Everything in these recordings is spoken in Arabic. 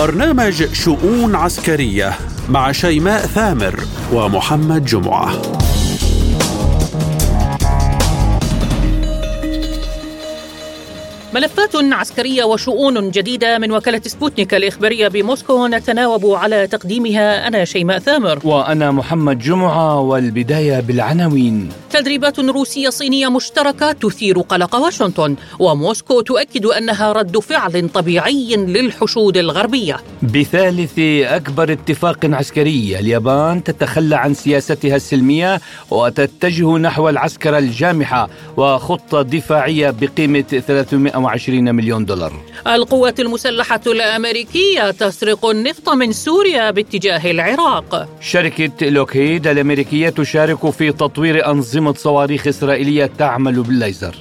برنامج شؤون عسكرية مع شيماء ثامر ومحمد جمعة. ملفات عسكرية وشؤون جديدة من وكالة سبوتنيك الإخبارية بموسكو نتناوب على تقديمها أنا شيماء ثامر. وأنا محمد جمعة والبداية بالعناوين. تدريبات روسية صينية مشتركة تثير قلق واشنطن وموسكو تؤكد أنها رد فعل طبيعي للحشود الغربية. بثالث أكبر اتفاق عسكري اليابان تتخلى عن سياستها السلمية وتتجه نحو العسكرة الجامحة وخطة دفاعية بقيمة 300 120 مليون دولار. القوات المسلحة الأمريكية تسرق النفط من سوريا باتجاه العراق. شركة لوكهيد الأمريكية تشارك في تطوير أنظمة صواريخ إسرائيلية تعمل بالليزر.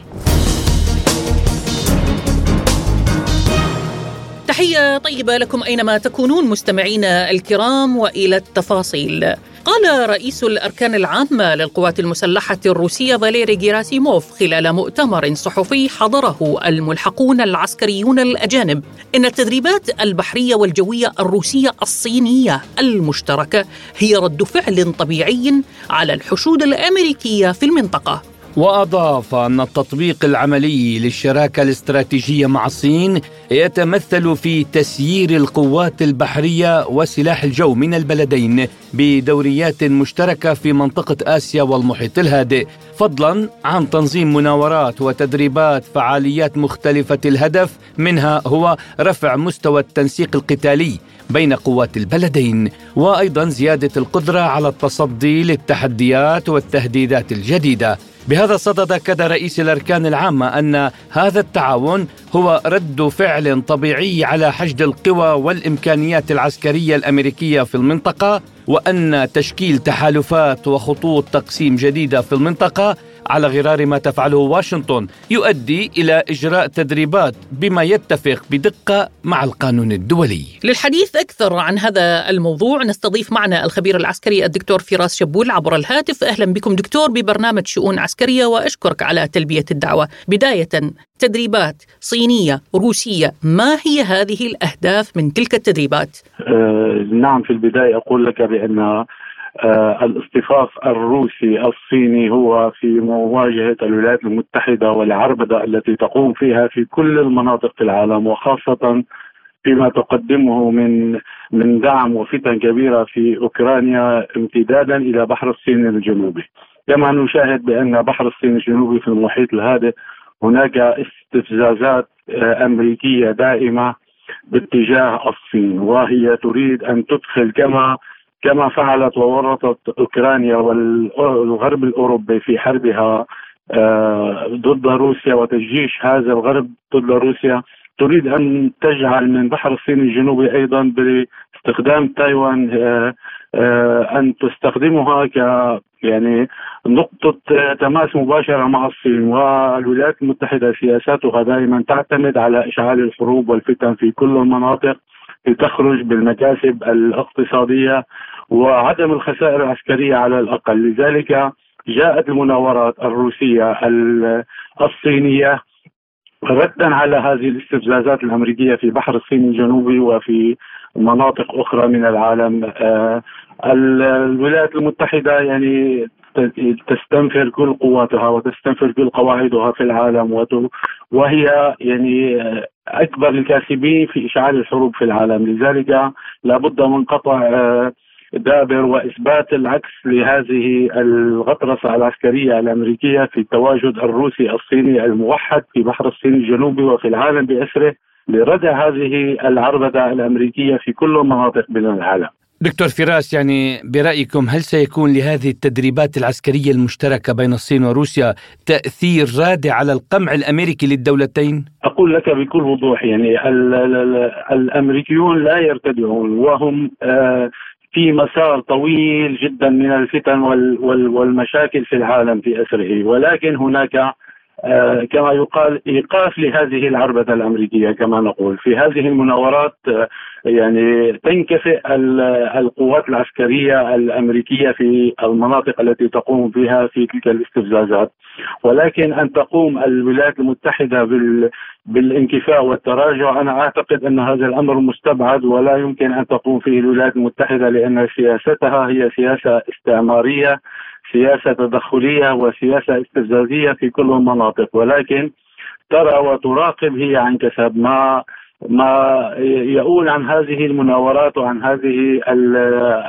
تحية طيبة لكم أينما تكونون مستمعينا الكرام وإلى التفاصيل. قال رئيس الأركان العامة للقوات المسلحة الروسية فاليري جيراسيموف خلال مؤتمر صحفي حضره الملحقون العسكريون الأجانب إن التدريبات البحرية والجوية الروسية الصينية المشتركة هي رد فعل طبيعي على الحشود الأمريكية في المنطقة. وأضاف أن التطبيق العملي للشراكة الاستراتيجية مع الصين يتمثل في تسيير القوات البحرية وسلاح الجو من البلدين بدوريات مشتركة في منطقة آسيا والمحيط الهادئ فضلا عن تنظيم مناورات وتدريبات فعاليات مختلفة الهدف منها هو رفع مستوى التنسيق القتالي بين قوات البلدين وأيضا زيادة القدرة على التصدي للتحديات والتهديدات الجديدة. بهذا الصدد أكد رئيس الأركان العامة أن هذا التعاون هو رد فعل طبيعي على حشد القوى والإمكانيات العسكرية الأمريكية في المنطقة وأن تشكيل تحالفات وخطوط تقسيم جديدة في المنطقة على غرار ما تفعله واشنطن يؤدي إلى إجراء تدريبات بما يتفق بدقة مع القانون الدولي. للحديث أكثر عن هذا الموضوع نستضيف معنا الخبير العسكري الدكتور فراس شبول عبر الهاتف أهلا بكم دكتور ببرنامج شؤون عسكرية وأشكرك على تلبية الدعوة. بداية تدريبات صينية روسية ما هي هذه الأهداف من تلك التدريبات؟ آه نعم في البداية أقول لك بأن آه الاصطفاف الروسي الصيني هو في مواجهة الولايات المتحدة والعربده التي تقوم فيها في كل المناطق في العالم وخاصة فيما تقدمه من من دعم وفتن كبيرة في أوكرانيا امتدادا إلى بحر الصين الجنوبي. كما نشاهد بأن بحر الصين الجنوبي في المحيط الهادئ هناك استفزازات آه أمريكية دائمة باتجاه الصين وهي تريد أن تدخل كما كما فعلت وورطت أوكرانيا والغرب الأوروبي في حربها ضد روسيا وتجيش هذا الغرب ضد روسيا. تريد أن تجعل من بحر الصين الجنوبي أيضا باستخدام تايوان أن تستخدمها ك يعني نقطة تماس مباشرة مع الصين. والولايات المتحدة سياساتها دائما تعتمد على إشعال الحروب والفتن في كل المناطق. لتخرج بالمكاسب الاقتصادية وعدم الخسائر العسكرية على الأقل. لذلك جاءت المناورات الروسية الصينية ردا على هذه الاستفزازات الأمريكية في بحر الصين الجنوبي وفي مناطق أخرى من العالم. الولايات المتحدة يعني تستنفر كل قواتها وتستنفر كل قواعدها في العالم وهي يعني أكبر الكاسبين في اشعال الحروب في العالم لذلك لابد من قطع دابر وإثبات العكس لهذه الغطرسة العسكرية الأمريكية في التواجد الروسي الصيني الموحد في بحر الصين الجنوبي وفي العالم بأسره لردع هذه العربدة الأمريكية في كل المناطق من العالم. دكتور فراس يعني برأيكم هل سيكون لهذه التدريبات العسكرية المشتركة بين الصين وروسيا تأثير رادع على القمع الأمريكي للدولتين؟ أقول لك بكل وضوح يعني ال ال الأمريكيون لا يرتدعون وهم آه في مسار طويل جدا من الفتن وال وال والمشاكل في العالم في أسره ولكن هناك كما يقال إيقاف لهذه العربده الأمريكية كما نقول. في هذه المناورات آه، يعني تنكفئ القوات العسكرية الأمريكية في المناطق التي تقوم بها في تلك الاستفزازات. ولكن أن تقوم الولايات المتحدة بال بالانكفاء والتراجع أنا أعتقد أن هذا الأمر مستبعد ولا يمكن أن تقوم فيه الولايات المتحدة لأن سياستها هي سياسة استعمارية سياسة تدخلية وسياسة استفزازية في كل المناطق. ولكن ترى وتراقب هي عن كسب ما ما يؤول عن هذه المناورات وعن هذه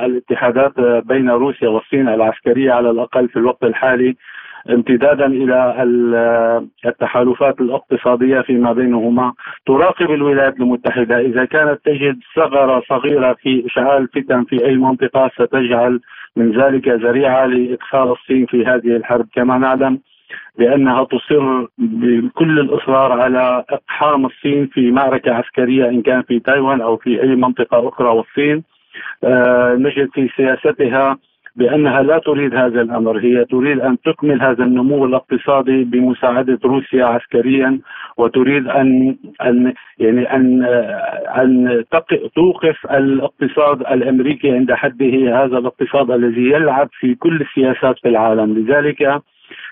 الاتحادات بين روسيا والصين العسكرية على الأقل في الوقت الحالي امتدادا إلى التحالفات الاقتصادية فيما بينهما. تراقب الولايات المتحدة. إذا كانت تجد ثغرة صغيرة في إشعال فتن في أي منطقة ستجعل من ذلك ذريعة لإدخال الصين في هذه الحرب. كما نعلم بأنها تصر بكل الإصرار على إقحام الصين في معركة عسكرية إن كان في تايوان أو في أي منطقة أخرى والصين. آه نجد في سياستها بأنها لا تريد هذا الأمر، هي تريد أن تكمل هذا النمو الاقتصادي بمساعدة روسيا عسكريا وتريد ان ان يعني ان أن توقف الاقتصاد الأمريكي عند حده. هذا الاقتصاد الذي يلعب في كل السياسات في العالم، لذلك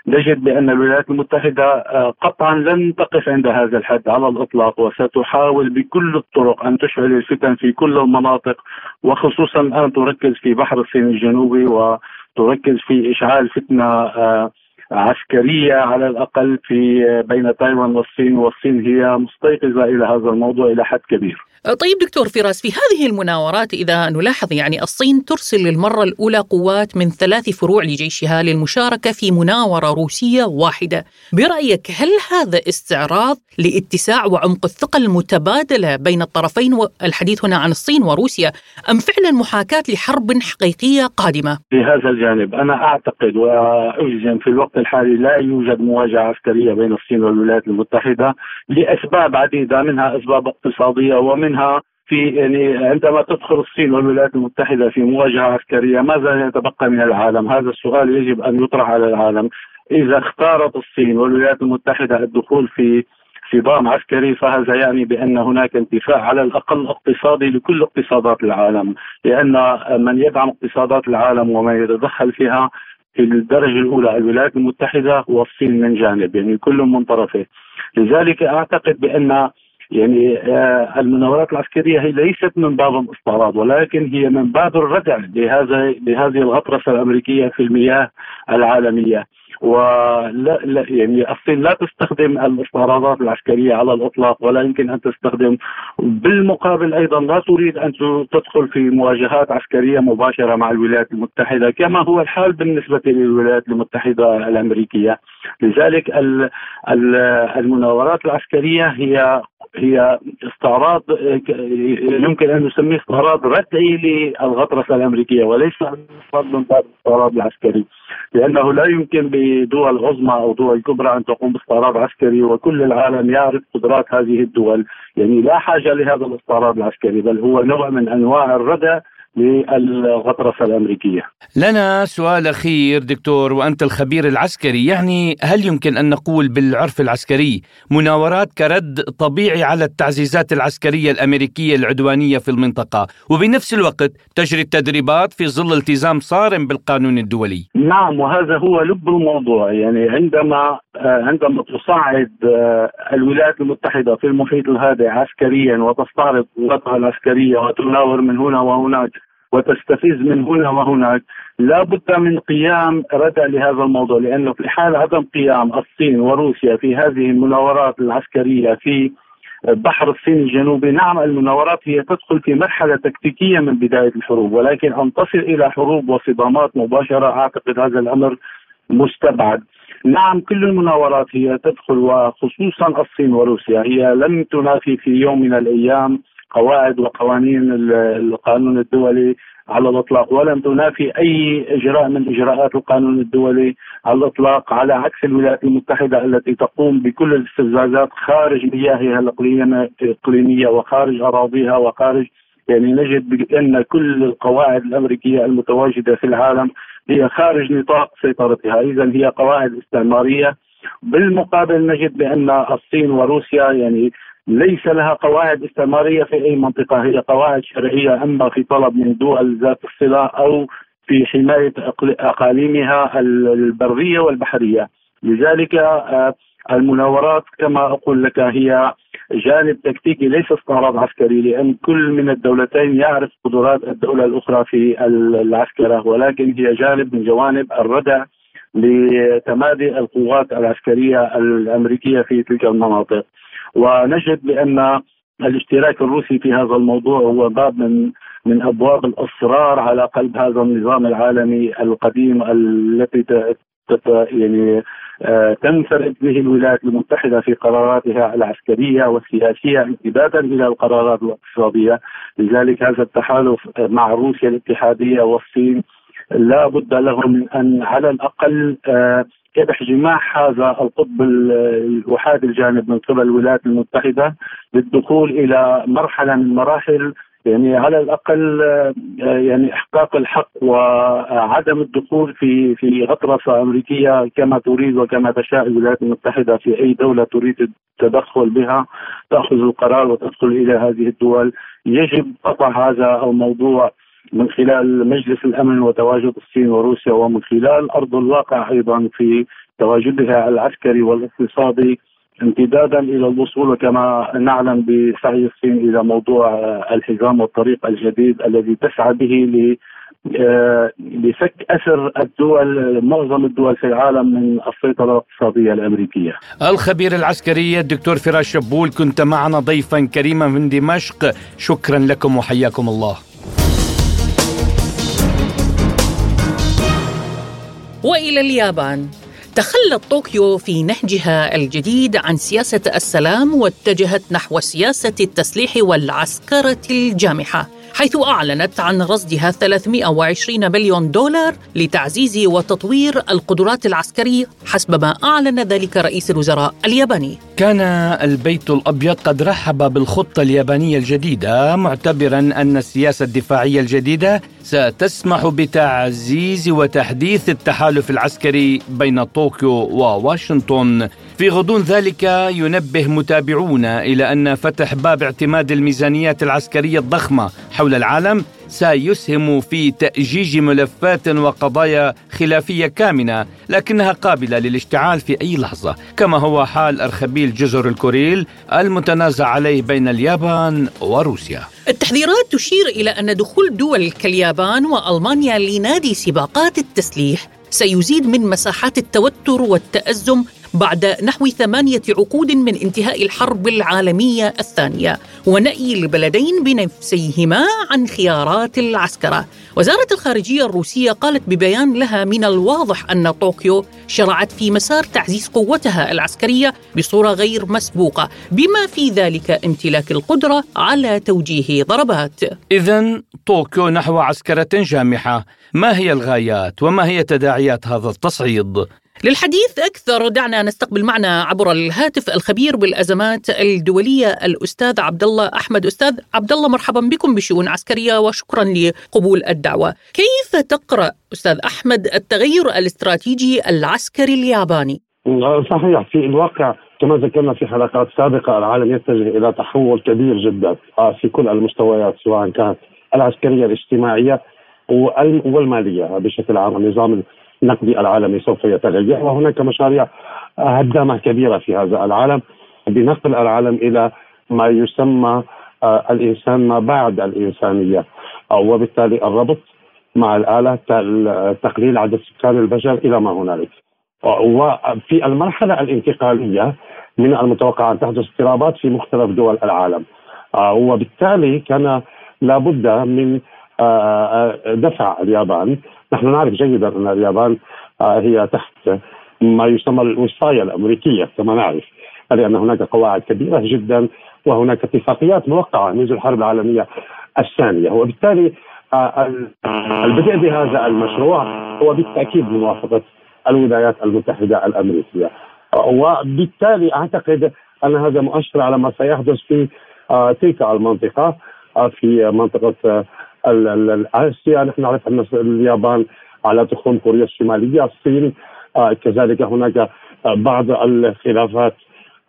نجد بأن الولايات المتحدة آه، قطعا لن تقف عند هذا الحد على الإطلاق وستحاول بكل الطرق أن تشعل الفتن في كل المناطق وخصوصا الان تركز في بحر الصين الجنوبي وتركز في إشعال فتنة آه، عسكرية على الأقل في آه، بين تايوان والصين والصين هي مستيقظة إلى هذا الموضوع إلى حد كبير. طيب دكتور فراس في هذه المناورات إذا نلاحظ يعني الصين ترسل للمرة الأولى قوات من ثلاث فروع لجيشها للمشاركة في مناورة روسية واحدة برأيك هل هذا استعراض لاتساع وعمق الثقة المتبادلة بين الطرفين والحديث هنا عن الصين وروسيا أم فعلا محاكاة لحرب حقيقية قادمة؟ في هذا الجانب أنا أعتقد وأجزم في الوقت الحالي لا يوجد مواجهة عسكرية بين الصين والولايات المتحدة لأسباب عديدة منها أسباب اقتصادية ومن منها في يعني عندما تدخل الصين والولايات المتحدة في مواجهة عسكرية ماذا يتبقى من العالم؟ هذا السؤال يجب أن يطرح على العالم. إذا اختارت الصين والولايات المتحدة الدخول في صدام عسكري فهذا يعني بأن هناك انتفاع على الأقل اقتصادي لكل اقتصادات العالم، لأن من يدعم اقتصادات العالم ومن يتدخل فيها في الدرجة الأولى الولايات المتحدة والصين من جانب، يعني كل من طرفه. لذلك أعتقد بأن يعني آه، المناورات العسكرية هي ليست من باب الاستعراض ولكن هي من باب الردع لهذا لهذه الغطرسه الأمريكية في المياه العالمية ولا لا يعني الصين لا تستخدم الاستعراضات العسكرية على الإطلاق ولا يمكن أن تستخدم. بالمقابل أيضا لا تريد أن تدخل في مواجهات عسكرية مباشرة مع الولايات المتحدة كما هو الحال بالنسبة للولايات المتحدة الأمريكية. لذلك المناورات العسكرية هي هي استعراض يمكن أن نسميه استعراض ردعي للغطرسة الأمريكية وليس استعراض العسكري. لأنه لا يمكن بدول عظمى أو دول كبرى أن تقوم باستعراض عسكري وكل العالم يعرف قدرات هذه الدول. يعني لا حاجة لهذا الاستعراض العسكري بل هو نوع من أنواع الردع للغطرسة الأمريكية. لنا سؤال أخير دكتور وأنت الخبير العسكري، يعني هل يمكن أن نقول بالعرف العسكري مناورات كرد طبيعي على التعزيزات العسكرية الأمريكية العدوانية في المنطقة، وبنفس الوقت تجري التدريبات في ظل التزام صارم بالقانون الدولي؟ نعم وهذا هو لب الموضوع، يعني عندما آه، عندما تصعد آه، الولايات المتحدة في المحيط الهادئ عسكريا وتستعرض قواتها العسكرية وتناور من هنا وهناك وتستفز من هنا وهناك. لا بد من قيام ردع لهذا الموضوع لأنه في حال عدم قيام الصين وروسيا في هذه المناورات العسكرية في بحر الصين الجنوبي نعم المناورات هي تدخل في مرحلة تكتيكية من بداية الحروب ولكن أن تصل إلى حروب وصدامات مباشرة أعتقد هذا الأمر مستبعد. نعم كل المناورات هي تدخل وخصوصا الصين وروسيا هي لم تنافي في يوم من الأيام قواعد وقوانين القانون الدولي على الإطلاق ولم تنافي أي إجراء من إجراءات القانون الدولي على الإطلاق على عكس الولايات المتحدة التي تقوم بكل الاستفزازات خارج مياهها الإقليمية وخارج أراضيها وخارج يعني نجد بأن كل القواعد الأمريكية المتواجدة في العالم هي خارج نطاق سيطرتها، اذا هي قواعد استعمارية. بالمقابل نجد بأن الصين وروسيا يعني ليس لها قواعد استعمارية في أي منطقة. هي قواعد شرعية أما في طلب من دول ذات الصلة أو في حماية أقاليمها البرية والبحرية. لذلك آه، المناورات كما أقول لك هي جانب تكتيكي ليس استعراض عسكري لأن كل من الدولتين يعرف قدرات الدولة الأخرى في العسكرة ولكن هي جانب من جوانب الردع لتمادي القوات العسكرية الأمريكية في تلك المناطق. ونجد بأن الاشتراك الروسي في هذا الموضوع هو باب من من أبواب الأصرار على قلب هذا النظام العالمي القديم التي يعني آه، تنفرد به الولايات المتحدة في قراراتها العسكرية والسياسية امتدادا إلى القرارات الاقتصادية، لذلك هذا التحالف مع روسيا الاتحادية والصين لا بد له من أن على الأقل كدح جماح هذا القطب الوحاد الجانب من قبل الولايات المتحدة للدخول إلى مرحلة من مراحل يعني على الأقل آه، يعني إحقاق الحق وعدم الدخول في في غطرسه أمريكية كما تريد وكما تشاء الولايات المتحدة في أي دولة تريد التدخل بها تأخذ القرار وتدخل إلى هذه الدول. يجب قطع هذا الموضوع من خلال مجلس الأمن وتواجد الصين وروسيا ومن خلال أرض الواقع أيضا في تواجدها العسكري والاقتصادي امتدادا إلى الوصول كما نعلم بسعي الصين إلى موضوع الحزام والطريق الجديد الذي تسعى به ل آه، لفك اسر الدول معظم الدول في العالم من السيطرة الاقتصادية الأمريكية. الخبير العسكري الدكتور فراس شبول كنت معنا ضيفا كريما من دمشق، شكرا لكم وحياكم الله. وإلى اليابان. تخلت طوكيو في نهجها الجديد عن سياسة السلام واتجهت نحو سياسة التسليح والعسكرة الجامحة حيث أعلنت عن رصدها 320 مليون دولار لتعزيز وتطوير القدرات العسكرية حسب ما أعلن ذلك رئيس الوزراء الياباني. كان البيت الأبيض قد رحب بالخطة اليابانية الجديدة معتبرا أن السياسة الدفاعية الجديدة ستسمح بتعزيز وتحديث التحالف العسكري بين طوكيو وواشنطن. في غضون ذلك ينبه متابعون إلى أن فتح باب اعتماد الميزانيات العسكرية الضخمة حول العالم سيسهم في تأجيج ملفات وقضايا خلافية كامنة لكنها قابلة للاشتعال في أي لحظة. كما هو حال أرخبيل جزر الكوريل المتنازع عليه بين اليابان وروسيا. التحذيرات تشير إلى أن دخول دول كاليابان وألمانيا لنادي سباقات التسليح سيزيد من مساحات التوتر والتأزم بعد نحو ثمانية عقود من انتهاء الحرب العالمية الثانية ونأي البلدين بنفسيهما عن خيارات العسكرة وزارة الخارجية الروسية قالت ببيان لها من الواضح أن طوكيو شرعت في مسار تعزيز قوتها العسكرية بصورة غير مسبوقة بما في ذلك امتلاك القدرة على توجيه ضربات. إذا طوكيو نحو عسكرة جامحة. ما هي الغايات وما هي تداعيات هذا التصعيد؟ للحديث أكثر دعنا نستقبل معنا عبر الهاتف الخبير بالأزمات الدولية الأستاذ عبد الله أحمد. أستاذ عبد الله مرحبا بكم بشؤون عسكرية وشكرا لقبول الدعوة. كيف تقرأ أستاذ أحمد التغير الاستراتيجي العسكري الياباني؟ صحيح في الواقع كما ذكرنا في حلقات سابقة العالم يتجه إلى تحول كبير جدا آه، في كل المستويات سواء كانت العسكرية الاجتماعية والمالية بشكل عام. النظام النقدي العالمي سوف يتغير. وهناك مشاريع هدامة كبيرة في هذا العالم. بنقل العالم إلى ما يسمى آه، الإنسان ما بعد الإنسانية. وبالتالي الربط مع الآلة تقليل عدد سكان البشر إلى ما هنالك. وفي المرحلة الانتقالية من المتوقع أن تحدث اضطرابات في مختلف دول العالم. آه، وبالتالي كان لابد من آه، دفع اليابان نحن نعرف جيدا أن اليابان آه، هي تحت ما يسمى الوصايه الأمريكية كما نعرف. لأن هناك قواعد كبيرة جدا وهناك اتفاقيات موقعة منذ الحرب العالمية الثانية. وبالتالي آه، البدء بهذا المشروع هو بالتأكيد بموافقه الولايات المتحدة الأمريكية. وبالتالي أعتقد أن هذا مؤشر على ما سيحدث في آه، تلك المنطقة في منطقة اسيا نحن نعرف ان اليابان على تخوم كوريا الشمالية الصين آه كذلك هناك بعض الخلافات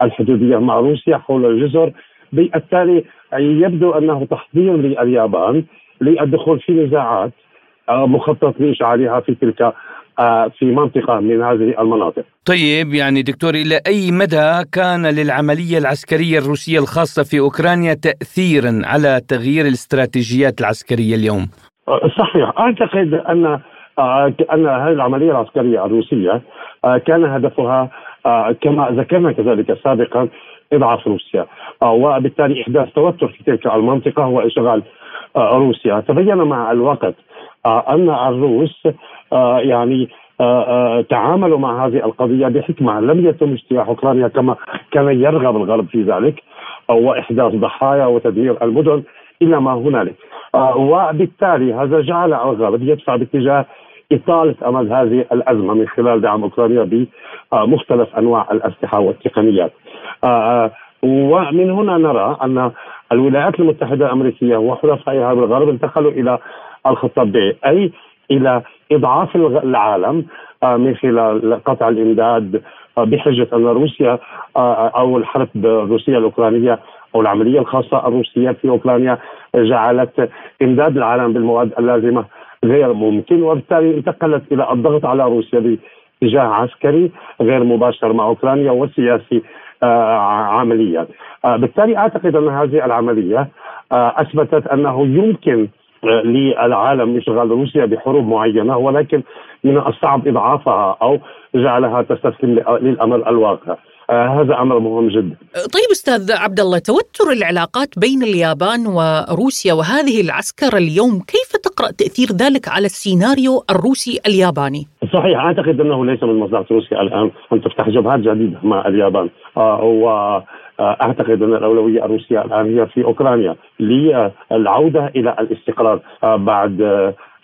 الحدودية مع روسيا حول الجزر. بالتالي يبدو أنه تحضير لليابان للدخول في نزاعات مخطط لاشعالها في تلك في منطقة من هذه المناطق. طيب يعني دكتور إلى أي مدى كان للعملية العسكرية الروسية الخاصة في أوكرانيا تاثيرا على تغيير الاستراتيجيات العسكرية اليوم؟ صحيح أعتقد أن أن هذه العملية العسكرية الروسية كان هدفها كما ذكرنا كذلك سابقا إضعاف روسيا وبالتالي إحداث توتر في تلك المنطقة وإشغال روسيا تبين مع الوقت أن الروس يعني تعاملوا مع هذه القضية بحكمة. لم يتم اجتياح أوكرانيا كما كان يرغب الغرب في ذلك واحداث ضحايا وتدمير المدن إلى ما هنالك. وبالتالي هذا جعل الغرب يدفع باتجاه إطالة أمد هذه الأزمة من خلال دعم أوكرانيا بمختلف أنواع الأسلحة والتقنيات. ومن هنا نرى أن الولايات المتحدة الأمريكية وحلفائها بالغرب انتقلوا إلى الخطة ب أي إلى إضعاف العالم من خلال قطع الإمداد بحجة أن روسيا أو الحرب الروسية الأوكرانية أو العملية الخاصة الروسية في أوكرانيا جعلت إمداد العالم بالمواد اللازمة غير ممكن وبالتالي انتقلت إلى الضغط على روسيا باتجاه عسكري غير مباشر مع أوكرانيا وسياسي آه عمليا. آه بالتالي أعتقد أن هذه العملية آه أثبتت أنه يمكن آه، للعالم اشغال روسيا بحروب معينة ولكن من الصعب إضعافها أو جعلها تستسلم للامر الواقع. آه هذا أمر مهم جدا. طيب أستاذ عبد الله توتر العلاقات بين اليابان وروسيا وهذه العسكره اليوم كيف تقرأ تأثير ذلك على السيناريو الروسي الياباني؟ صحيح أعتقد أنه ليس من مصلحه روسيا الآن أن تفتح جبهات جديدة مع اليابان آه واعتقد أن الأولوية الروسية الآن هي في أوكرانيا للعودة إلى الاستقرار آه بعد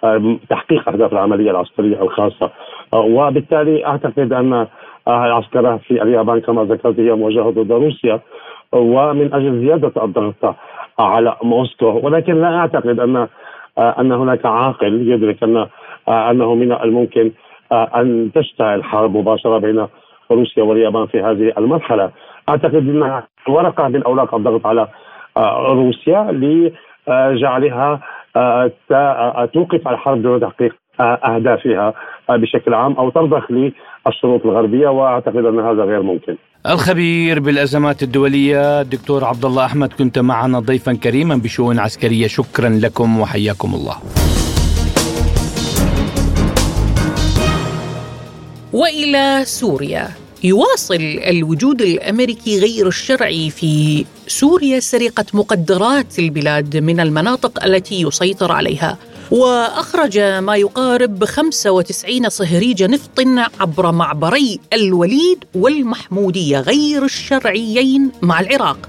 آه تحقيق أهداف العملية العسكرية الخاصة آه وبالتالي أعتقد أن العسكرة في اليابان كما ذكرت هي موجهة ضد روسيا ومن أجل زيادة الضغط على موسكو. ولكن لا أعتقد أن أن هناك عاقل يدرك أن أنه من الممكن أن تشتعل حرب مباشرة بين روسيا واليابان في هذه المرحلة. أعتقد أنها ورقة من أوراق الضغط على روسيا لجعلها توقف الحرب دون تحقيق أهدافها. بشكل عام أو ترضخ للشروط الغربية وأعتقد أن هذا غير ممكن. الخبير بالأزمات الدولية دكتور عبد الله أحمد كنت معنا ضيفا كريما بشؤون عسكرية شكرا لكم وحياكم الله. وإلى سوريا يواصل الوجود الأمريكي غير الشرعي في سوريا سرقة مقدرات البلاد من المناطق التي يسيطر عليها وأخرج ما يقارب 95 صهريج نفط عبر معبري الوليد والمحمودية غير الشرعيين مع العراق.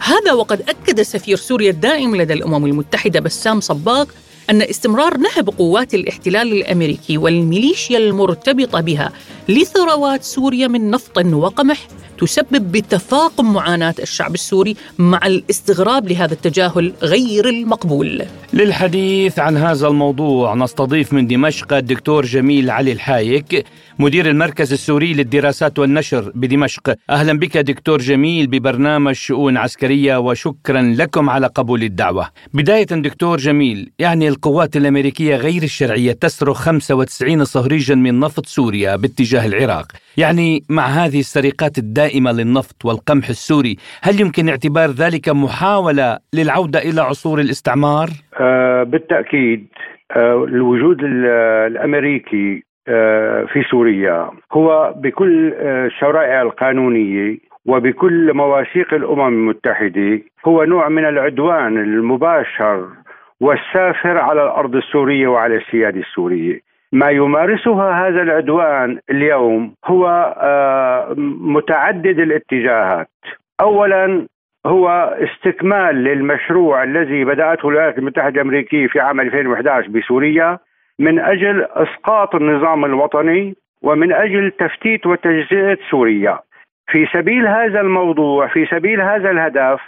هذا وقد أكد سفير سوريا الدائم لدى الأمم المتحدة بسام صباغ أن استمرار نهب قوات الاحتلال الأمريكي والميليشيا المرتبطة بها لثروات سوريا من نفط وقمح تسبب بتفاقم معاناة الشعب السوري مع الاستغراب لهذا التجاهل غير المقبول. للحديث عن هذا الموضوع نستضيف من دمشق الدكتور جميل علي الحايك مدير المركز السوري للدراسات والنشر بدمشق. أهلا بك دكتور جميل ببرنامج شؤون عسكرية وشكرا لكم على قبول الدعوة. بداية دكتور جميل يعني القوات الأمريكية غير الشرعية تسرق 95 صهريجا من نفط سوريا باتجاه العراق. يعني مع هذه السرقات الدائمة للنفط والقمح السوري هل يمكن اعتبار ذلك محاولة للعودة إلى عصور الاستعمار؟ آه بالتأكيد آه الوجود الأمريكي آه في سوريا. هو بكل الشرائع آه، القانونية وبكل مواثيق الأمم المتحدة هو نوع من العدوان المباشر والسافر على الأرض السورية وعلى السيادة السورية. ما يمارسها هذا العدوان اليوم هو آه، متعدد الاتجاهات. اولا هو استكمال للمشروع الذي بدأته الولايات المتحدة الأمريكية في عام 2011 بسوريا. من أجل إسقاط النظام الوطني ومن أجل تفتيت وتجزئة سوريا. في سبيل هذا الموضوع في سبيل هذا الهدف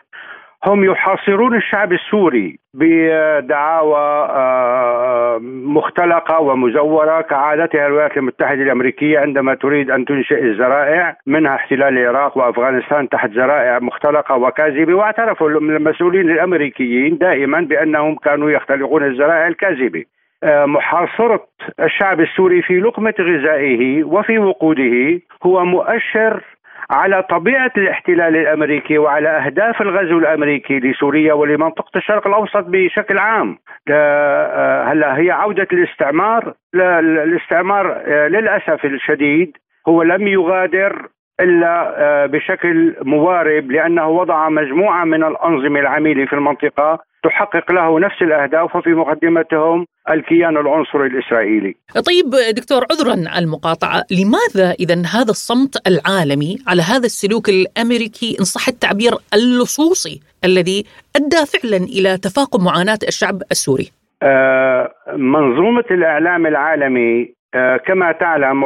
هم يحاصرون الشعب السوري بدعاوى آه، مختلقة ومزورة كعادتها الولايات المتحدة الأمريكية عندما تريد أن تنشئ الذرائع منها احتلال العراق وأفغانستان تحت ذرائع مختلقة وكاذبة واعترفوا المسؤولين الأمريكيين دائما بأنهم كانوا يختلقون الذرائع الكاذبة. آه، محاصرة الشعب السوري في لقمة غذائه وفي وقوده هو مؤشر على طبيعة الاحتلال الأمريكي وعلى أهداف الغزو الأمريكي لسوريا ولمنطقة الشرق الأوسط بشكل عام. آه، هلا هي عودة الاستعمار الاستعمار آه، للأسف الشديد هو لم يغادر إلا بشكل موارب لأنه وضع مجموعة من الأنظمة العميلة في المنطقة تحقق له نفس الأهداف وفي مقدمتهم الكيان العنصري الإسرائيلي. طيب دكتور عذرا المقاطعة، لماذا إذا هذا الصمت العالمي على هذا السلوك الأمريكي ان صح التعبير اللصوصي الذي أدى فعلا إلى تفاقم معاناة الشعب السوري؟ آه منظومة الإعلام العالمي آه، كما تعلم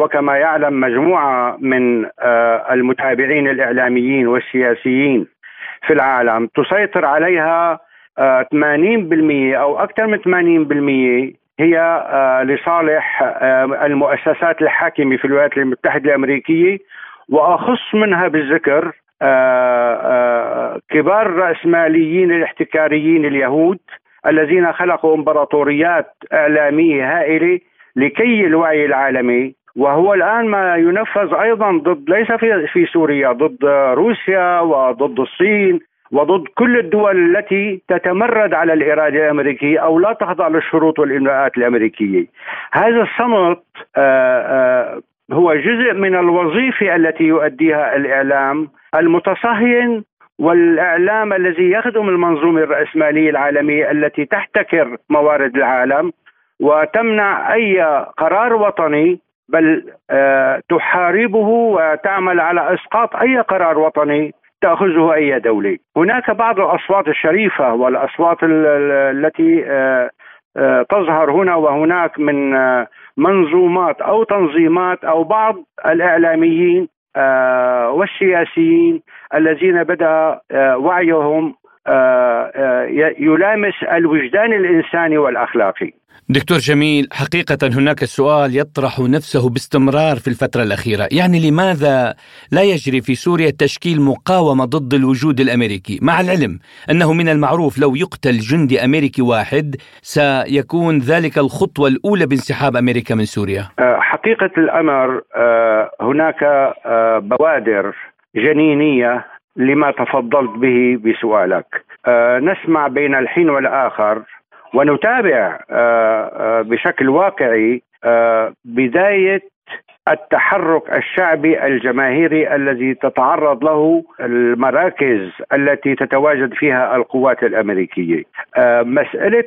وكما يعلم مجموعة من آه، المتابعين الإعلاميين والسياسيين في العالم. تسيطر عليها 80% آه، أو أكثر من 80% هي لصالح المؤسسات الحاكمة في الولايات المتحدة الأمريكية. وأخص منها بالذكر كبار الراسماليين الاحتكاريين اليهود الذين خلقوا إمبراطوريات إعلامية هائلة لكي الوعي العالمي وهو الآن ما ينفذ أيضا ضد ليس في في سوريا ضد روسيا وضد الصين وضد كل الدول التي تتمرد على الإرادة الأمريكية أو لا تخضع للشروط والاملاءات الأمريكية. هذا الصمت آه، آه، هو جزء من الوظيفة التي يؤديها الإعلام المتصهين والإعلام الذي يخدم المنظومة الرأسمالية العالمية التي تحتكر موارد العالم وتمنع أي قرار وطني بل آه، تحاربه وتعمل على إسقاط أي قرار وطني تأخذه أي دولة. هناك بعض الأصوات الشريفة والأصوات التي آه، آه، تظهر هنا وهناك من منظومات أو تنظيمات أو بعض الإعلاميين والسياسيين الذين بدأ وعيهم يلامس الوجدان الإنساني والأخلاقي. دكتور جميل حقيقة هناك سؤال يطرح نفسه باستمرار في الفترة الأخيرة. يعني لماذا لا يجري في سوريا تشكيل مقاومة ضد الوجود الأمريكي؟ مع العلم أنه من المعروف لو يقتل جندي أمريكي واحد سيكون ذلك الخطوة الأولى بانسحاب أمريكا من سوريا. أه، حقيقة الأمر أه، هناك أه، بوادر جنينية لما تفضلت به بسؤالك. نسمع بين الحين والآخر ونتابع آه، آه، بشكل واقعي آه، بداية التحرك الشعبي الجماهيري الذي تتعرض له المراكز التي تتواجد فيها القوات الأمريكية. مسألة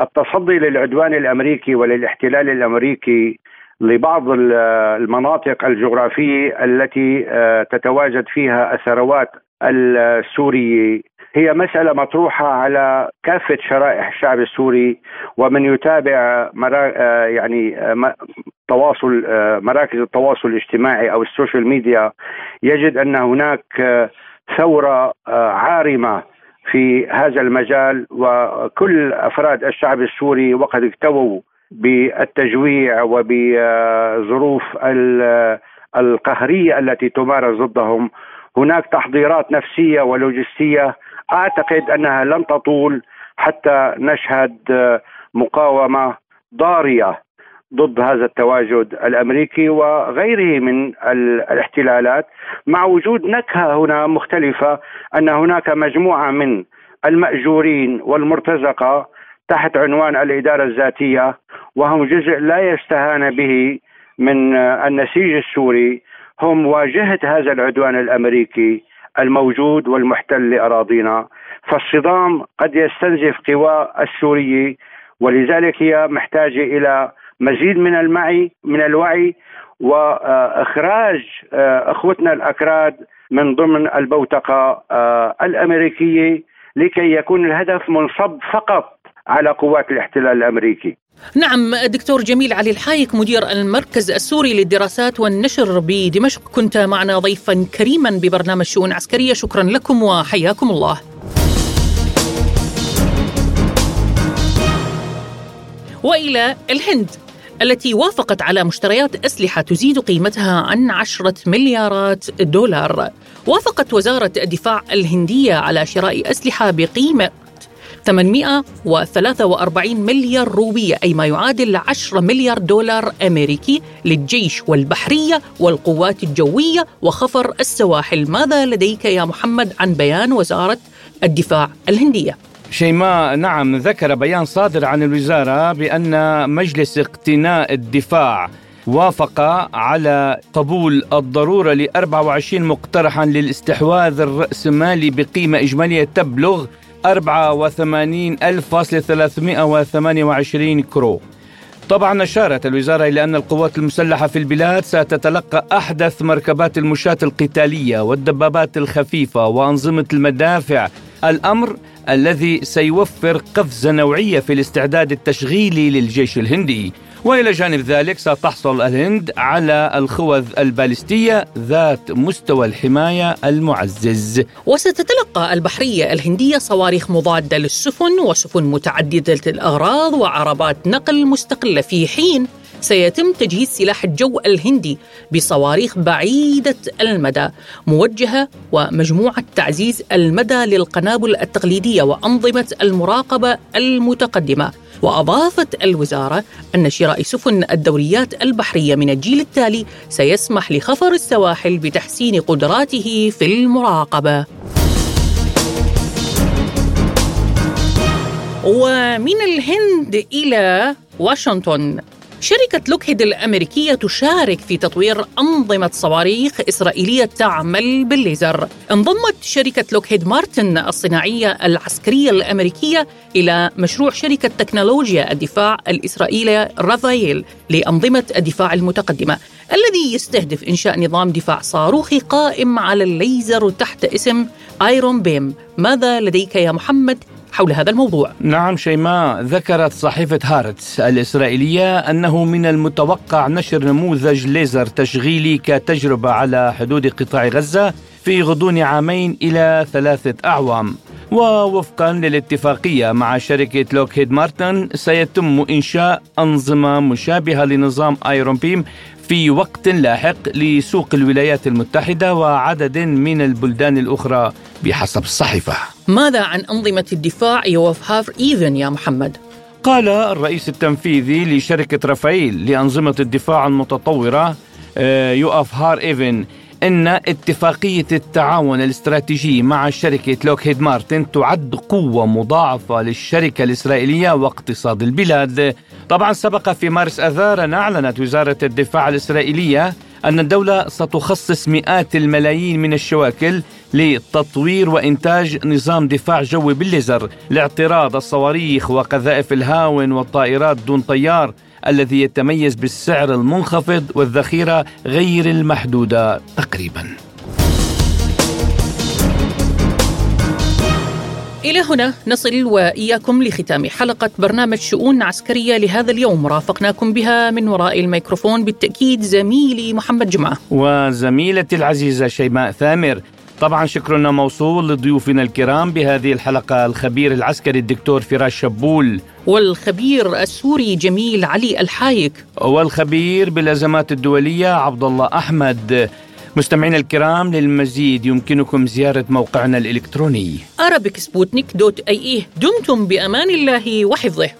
التصدي للعدوان الأمريكي وللاحتلال الأمريكي لبعض المناطق الجغرافية التي تتواجد فيها الثروات السورية هي مسألة مطروحة على كافة شرائح الشعب السوري ومن يتابع مرا آه، يعني آه، تواصل آه، مراكز التواصل الاجتماعي أو ال social media يجد أن هناك ثورة عارمة في هذا المجال وكل أفراد الشعب السوري وقد اكتووا بالتجويع وبظروف القهرية التي تمارس ضدهم. هناك تحضيرات نفسية ولوجستية أعتقد أنها لن تطول حتى نشهد مقاومة ضارية ضد هذا التواجد الأمريكي وغيره من الاحتلالات. مع وجود نكهة هنا مختلفة أن هناك مجموعة من المأجورين والمرتزقة تحت عنوان الإدارة الذاتية وهم جزء لا يستهان به من النسيج السوري. هم واجهة هذا العدوان الأمريكي. الموجود والمحتل لأراضينا فالصدام قد يستنزف قوى السوريه ولذلك هي محتاجة إلى مزيد من المعي من الوعي وإخراج آه، أخوتنا الأكراد من ضمن البوتقه آه، الأمريكية لكي يكون الهدف منصب فقط على قوات الاحتلال الأمريكي. نعم دكتور جميل علي الحايك مدير المركز السوري للدراسات والنشر بدمشق. كنت معنا ضيفا كريما ببرنامج شؤون عسكرية. شكرا لكم وحياكم الله. وإلى الهند التي وافقت على مشتريات أسلحة تزيد قيمتها عن عشرة مليارات دولار. وافقت وزارة الدفاع الهندية على شراء أسلحة بقيمة 843 مليار روبية أي ما يعادل 10 مليار دولار أمريكي للجيش والبحرية والقوات الجوية وخفر السواحل ماذا لديك يا محمد عن بيان وزارة الدفاع الهندية؟ شيماء نعم ذكر بيان صادر عن الوزارة بأن مجلس اقتناء الدفاع وافق على قبول الضرورة ل 24 مقترحا للاستحواذ الرأسمالي بقيمة إجمالية تبلغ 84,328 كرو. طبعا أشارت الوزارة إلى أن القوات المسلحة في البلاد ستتلقى أحدث مركبات المشاة القتالية والدبابات الخفيفة وأنظمة المدافع. الأمر الذي سيوفر قفزة نوعية في الاستعداد التشغيلي للجيش الهندي. وإلى جانب ذلك ستحصل الهند على الخوذ البالستية ذات مستوى الحماية المعزز. وستتلقى البحرية الهندية صواريخ مضادة للسفن وسفن متعددة الأغراض وعربات نقل مستقلة في حين سيتم تجهيز سلاح الجو الهندي بصواريخ بعيدة المدى موجهة ومجموعة تعزيز المدى للقنابل التقليدية وأنظمة المراقبة المتقدمة وأضافت الوزارة أن شراء سفن الدوريات البحرية من الجيل التالي سيسمح لخفر السواحل بتحسين قدراته في المراقبة. ومن الهند إلى واشنطن شركة لوكهيد الأمريكية تشارك في تطوير أنظمة صواريخ إسرائيلية تعمل بالليزر. انضمت شركة لوكهيد مارتن الصناعية العسكرية الأمريكية إلى مشروع شركة تكنولوجيا الدفاع الإسرائيلية رافايل لأنظمة الدفاع المتقدمة الذي يستهدف إنشاء نظام دفاع صاروخي قائم على الليزر تحت اسم Iron Beam ماذا لديك يا محمد؟ حول هذا الموضوع. نعم شيماء ذكرت صحيفة هآرتس الإسرائيلية أنه من المتوقع نشر نموذج ليزر تشغيلي كتجربة على حدود قطاع غزة في غضون عامين إلى ثلاثة أعوام. ووفقا للاتفاقية مع شركة لوكهيد مارتن سيتم إنشاء أنظمة مشابهة لنظام Iron Beam في وقت لاحق لسوق الولايات المتحدة وعدد من البلدان الأخرى بحسب الصحيفة ماذا عن أنظمة الدفاع يوآف هار إيفن يا محمد؟ قال الرئيس التنفيذي لشركة رافائيل لأنظمة الدفاع المتطورة آه، يوآف هار إيفن إن اتفاقية التعاون الاستراتيجي مع شركة لوكهيد مارتن تعد قوة مضاعفة للشركة الإسرائيلية واقتصاد البلاد. طبعا سبق في مارس آذار أن أعلنت وزارة الدفاع الإسرائيلية أن الدولة ستخصص مئات الملايين من الشواكل لتطوير وإنتاج نظام دفاع جوي بالليزر لاعتراض الصواريخ وقذائف الهاون والطائرات دون طيار الذي يتميز بالسعر المنخفض والذخيرة غير المحدودة تقريبا. إلى هنا نصل وإياكم لختام حلقة برنامج شؤون عسكرية لهذا اليوم. رافقناكم بها من وراء الميكروفون بالتأكيد زميلي محمد جمعة. وزميلتي العزيزة شيماء ثامر. طبعا شكرنا موصول لضيوفنا الكرام بهذه الحلقة الخبير العسكري الدكتور فراس شبول. والخبير السوري جميل علي الحايك. والخبير بالأزمات الدولية عبد الله أحمد. مستمعينا الكرام للمزيد يمكنكم زيارة موقعنا الإلكتروني. أي إيه. دمتم بأمان الله وحفظه.